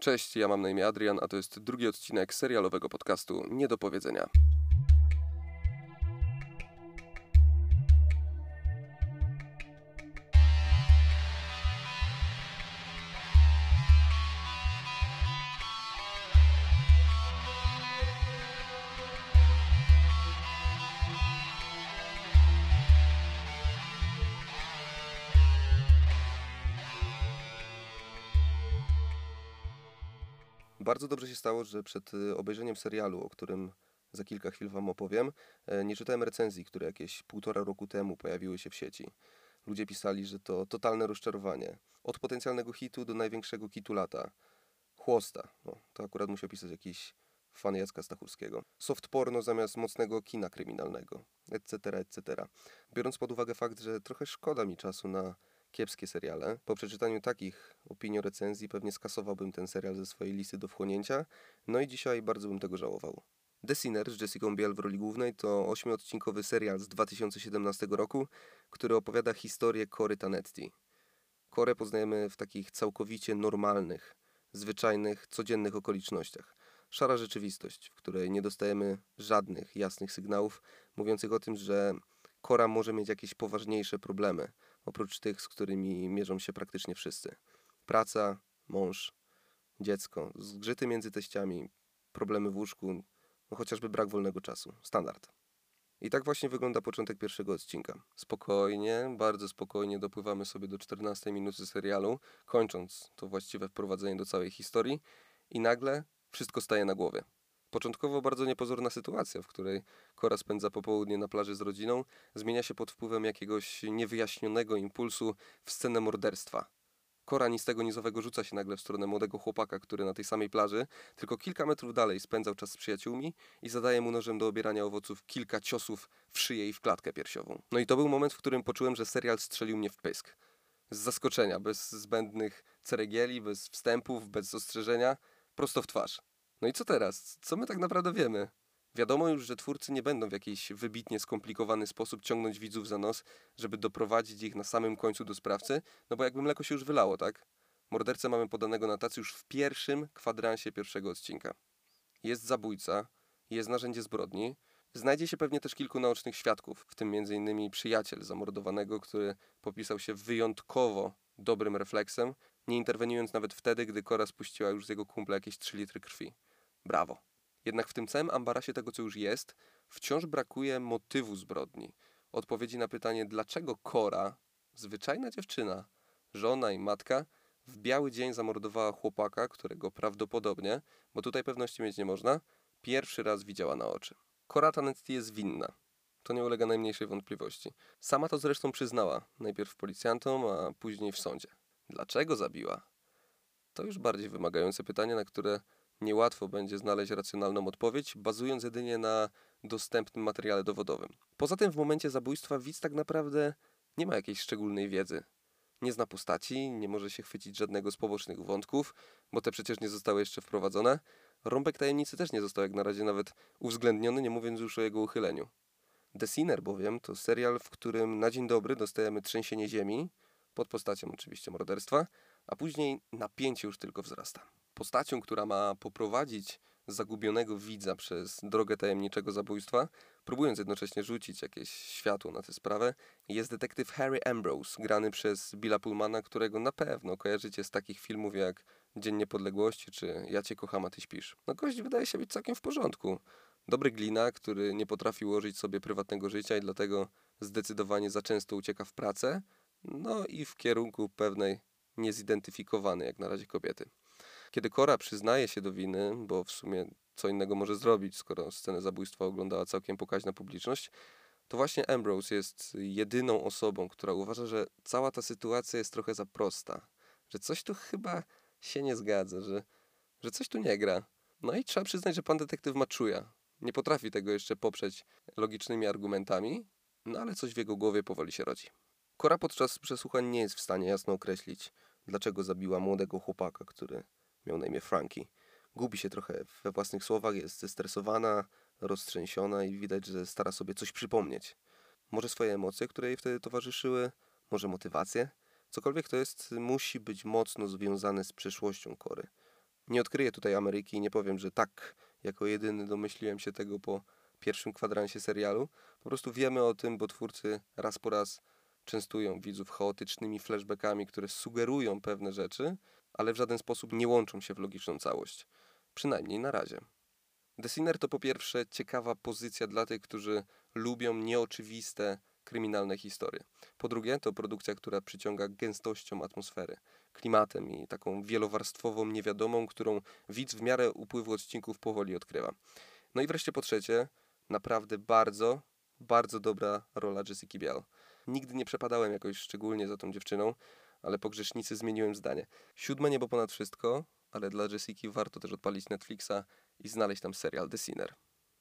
Cześć, ja mam na imię Adrian, a to jest drugi odcinek serialowego podcastu Nie do powiedzenia. Bardzo dobrze się stało, że przed y, obejrzeniem serialu, o którym za kilka chwil Wam opowiem, e, nie czytałem recenzji, które jakieś półtora roku temu pojawiły się w sieci. Ludzie pisali, że to totalne rozczarowanie. Od potencjalnego hitu do największego kitu lata. Chłosta. No, to akurat musiał pisać jakiś fan Jacka Stachurskiego. Soft porno zamiast mocnego kina kryminalnego, etc., etc. Biorąc pod uwagę fakt, że trochę szkoda mi czasu na kiepskie seriale. Po przeczytaniu takich opinio-recenzji pewnie skasowałbym ten serial ze swojej listy do wchłonięcia, no i dzisiaj bardzo bym tego żałował. The Sinner z Jessica Biel w roli głównej to ośmiodcinkowy serial z 2017 roku, który opowiada historię Cory Tanetti. Korę poznajemy w takich całkowicie normalnych, zwyczajnych, codziennych okolicznościach. Szara rzeczywistość, w której nie dostajemy żadnych jasnych sygnałów mówiących o tym, że Kora może mieć jakieś poważniejsze problemy, oprócz tych, z którymi mierzą się praktycznie wszyscy. Praca, mąż, dziecko, zgrzyty między teściami, problemy w łóżku, no chociażby brak wolnego czasu. Standard. I tak właśnie wygląda początek pierwszego odcinka. Spokojnie, bardzo spokojnie dopływamy sobie do 14 minuty serialu, kończąc to właściwe wprowadzenie do całej historii i nagle wszystko staje na głowie. Początkowo bardzo niepozorna sytuacja, w której Kora spędza popołudnie na plaży z rodziną, zmienia się pod wpływem jakiegoś niewyjaśnionego impulsu w scenę morderstwa. Kora ni z tego nizowego rzuca się nagle w stronę młodego chłopaka, który na tej samej plaży, tylko kilka metrów dalej spędzał czas z przyjaciółmi i zadaje mu nożem do obierania owoców kilka ciosów w szyję i w klatkę piersiową. No i to był moment, w którym poczułem, że serial strzelił mnie w pysk. Z zaskoczenia, bez zbędnych ceregieli, bez wstępów, bez ostrzeżenia, prosto w twarz. No i co teraz? Co my tak naprawdę wiemy? Wiadomo już, że twórcy nie będą w jakiś wybitnie skomplikowany sposób ciągnąć widzów za nos, żeby doprowadzić ich na samym końcu do sprawcy, no bo jakby mleko się już wylało, tak? Mordercę mamy podanego na tacy już w pierwszym kwadransie pierwszego odcinka. Jest zabójca, jest narzędzie zbrodni, znajdzie się pewnie też kilku naocznych świadków, w tym m.in. przyjaciel zamordowanego, który popisał się wyjątkowo dobrym refleksem, nie interweniując nawet wtedy, gdy Kora spuściła już z jego kumpla jakieś 3 litry krwi. Brawo. Jednak w tym całym ambarasie tego, co już jest, wciąż brakuje motywu zbrodni. Odpowiedzi na pytanie, dlaczego Kora, zwyczajna dziewczyna, żona i matka, w biały dzień zamordowała chłopaka, którego prawdopodobnie, bo tutaj pewności mieć nie można, pierwszy raz widziała na oczy. Kora Tanetti jest winna. To nie ulega najmniejszej wątpliwości. Sama to zresztą przyznała, najpierw policjantom, a później w sądzie. Dlaczego zabiła? To już bardziej wymagające pytanie, na które niełatwo będzie znaleźć racjonalną odpowiedź, bazując jedynie na dostępnym materiale dowodowym. Poza tym w momencie zabójstwa widz tak naprawdę nie ma jakiejś szczególnej wiedzy. Nie zna postaci, nie może się chwycić żadnego z pobocznych wątków, bo te przecież nie zostały jeszcze wprowadzone. Rąbek tajemnicy też nie został jak na razie nawet uwzględniony, nie mówiąc już o jego uchyleniu. The Sinner bowiem to serial, w którym na dzień dobry dostajemy trzęsienie ziemi, pod postacią oczywiście morderstwa, a później napięcie już tylko wzrasta postacią, która ma poprowadzić zagubionego widza przez drogę tajemniczego zabójstwa, próbując jednocześnie rzucić jakieś światło na tę sprawę, jest detektyw Harry Ambrose, grany przez Billa Pullmana, którego na pewno kojarzycie z takich filmów jak Dzień Niepodległości czy Ja Cię kocham, a Ty śpisz. No gość wydaje się być całkiem w porządku. Dobry glina, który nie potrafi ułożyć sobie prywatnego życia i dlatego zdecydowanie za często ucieka w pracę, no i w kierunku pewnej niezidentyfikowanej jak na razie kobiety. Kiedy Kora przyznaje się do winy, bo w sumie co innego może zrobić, skoro scenę zabójstwa oglądała całkiem pokaźna publiczność, to właśnie Ambrose jest jedyną osobą, która uważa, że cała ta sytuacja jest trochę za prosta, że coś tu chyba się nie zgadza, że, że coś tu nie gra. No i trzeba przyznać, że pan detektyw ma czuja. Nie potrafi tego jeszcze poprzeć logicznymi argumentami, no ale coś w jego głowie powoli się rodzi. Kora podczas przesłuchań nie jest w stanie jasno określić, dlaczego zabiła młodego chłopaka, który miał na imię Frankie. Gubi się trochę we własnych słowach, jest zestresowana, roztrzęsiona i widać, że stara sobie coś przypomnieć. Może swoje emocje, które jej wtedy towarzyszyły, może motywację. Cokolwiek to jest, musi być mocno związane z przeszłością Kory. Nie odkryję tutaj Ameryki i nie powiem, że tak, jako jedyny domyśliłem się tego po pierwszym kwadransie serialu. Po prostu wiemy o tym, bo twórcy raz po raz częstują widzów chaotycznymi flashbackami, które sugerują pewne rzeczy, ale w żaden sposób nie łączą się w logiczną całość. Przynajmniej na razie. The Sinner to po pierwsze ciekawa pozycja dla tych, którzy lubią nieoczywiste kryminalne historie. Po drugie, to produkcja, która przyciąga gęstością atmosfery, klimatem i taką wielowarstwową niewiadomą, którą widz w miarę upływu odcinków powoli odkrywa. No i wreszcie po trzecie, naprawdę bardzo, bardzo dobra rola Jessica Biel. Nigdy nie przepadałem jakoś szczególnie za tą dziewczyną, ale po grzesznicy zmieniłem zdanie. Siódme niebo ponad wszystko, ale dla Jessiki warto też odpalić Netflixa i znaleźć tam serial The Sinner.